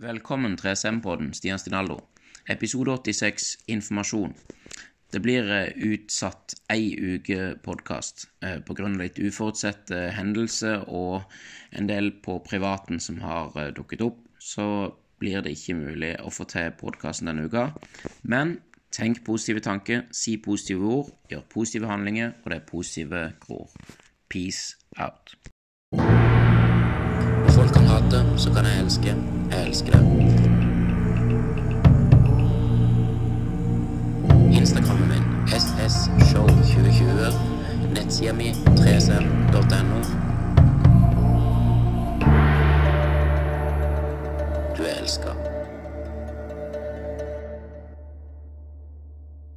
Velkommen til SM-podden, Stian Stinaldo. Episode 86, informasjon. Det blir eh, utsatt ei uke podkast eh, pga. litt uforutsette hendelser og en del på privaten som har eh, dukket opp. Så blir det ikke mulig å få til podkasten denne uka. Men tenk positive tanker, si positive ord, gjør positive handlinger, og det er positive gror. Peace out. Folk kan hate, så kan jeg elske. Det. Instagrammen min ssshow2020. Nettsida mi 3sm.no. Du er elska.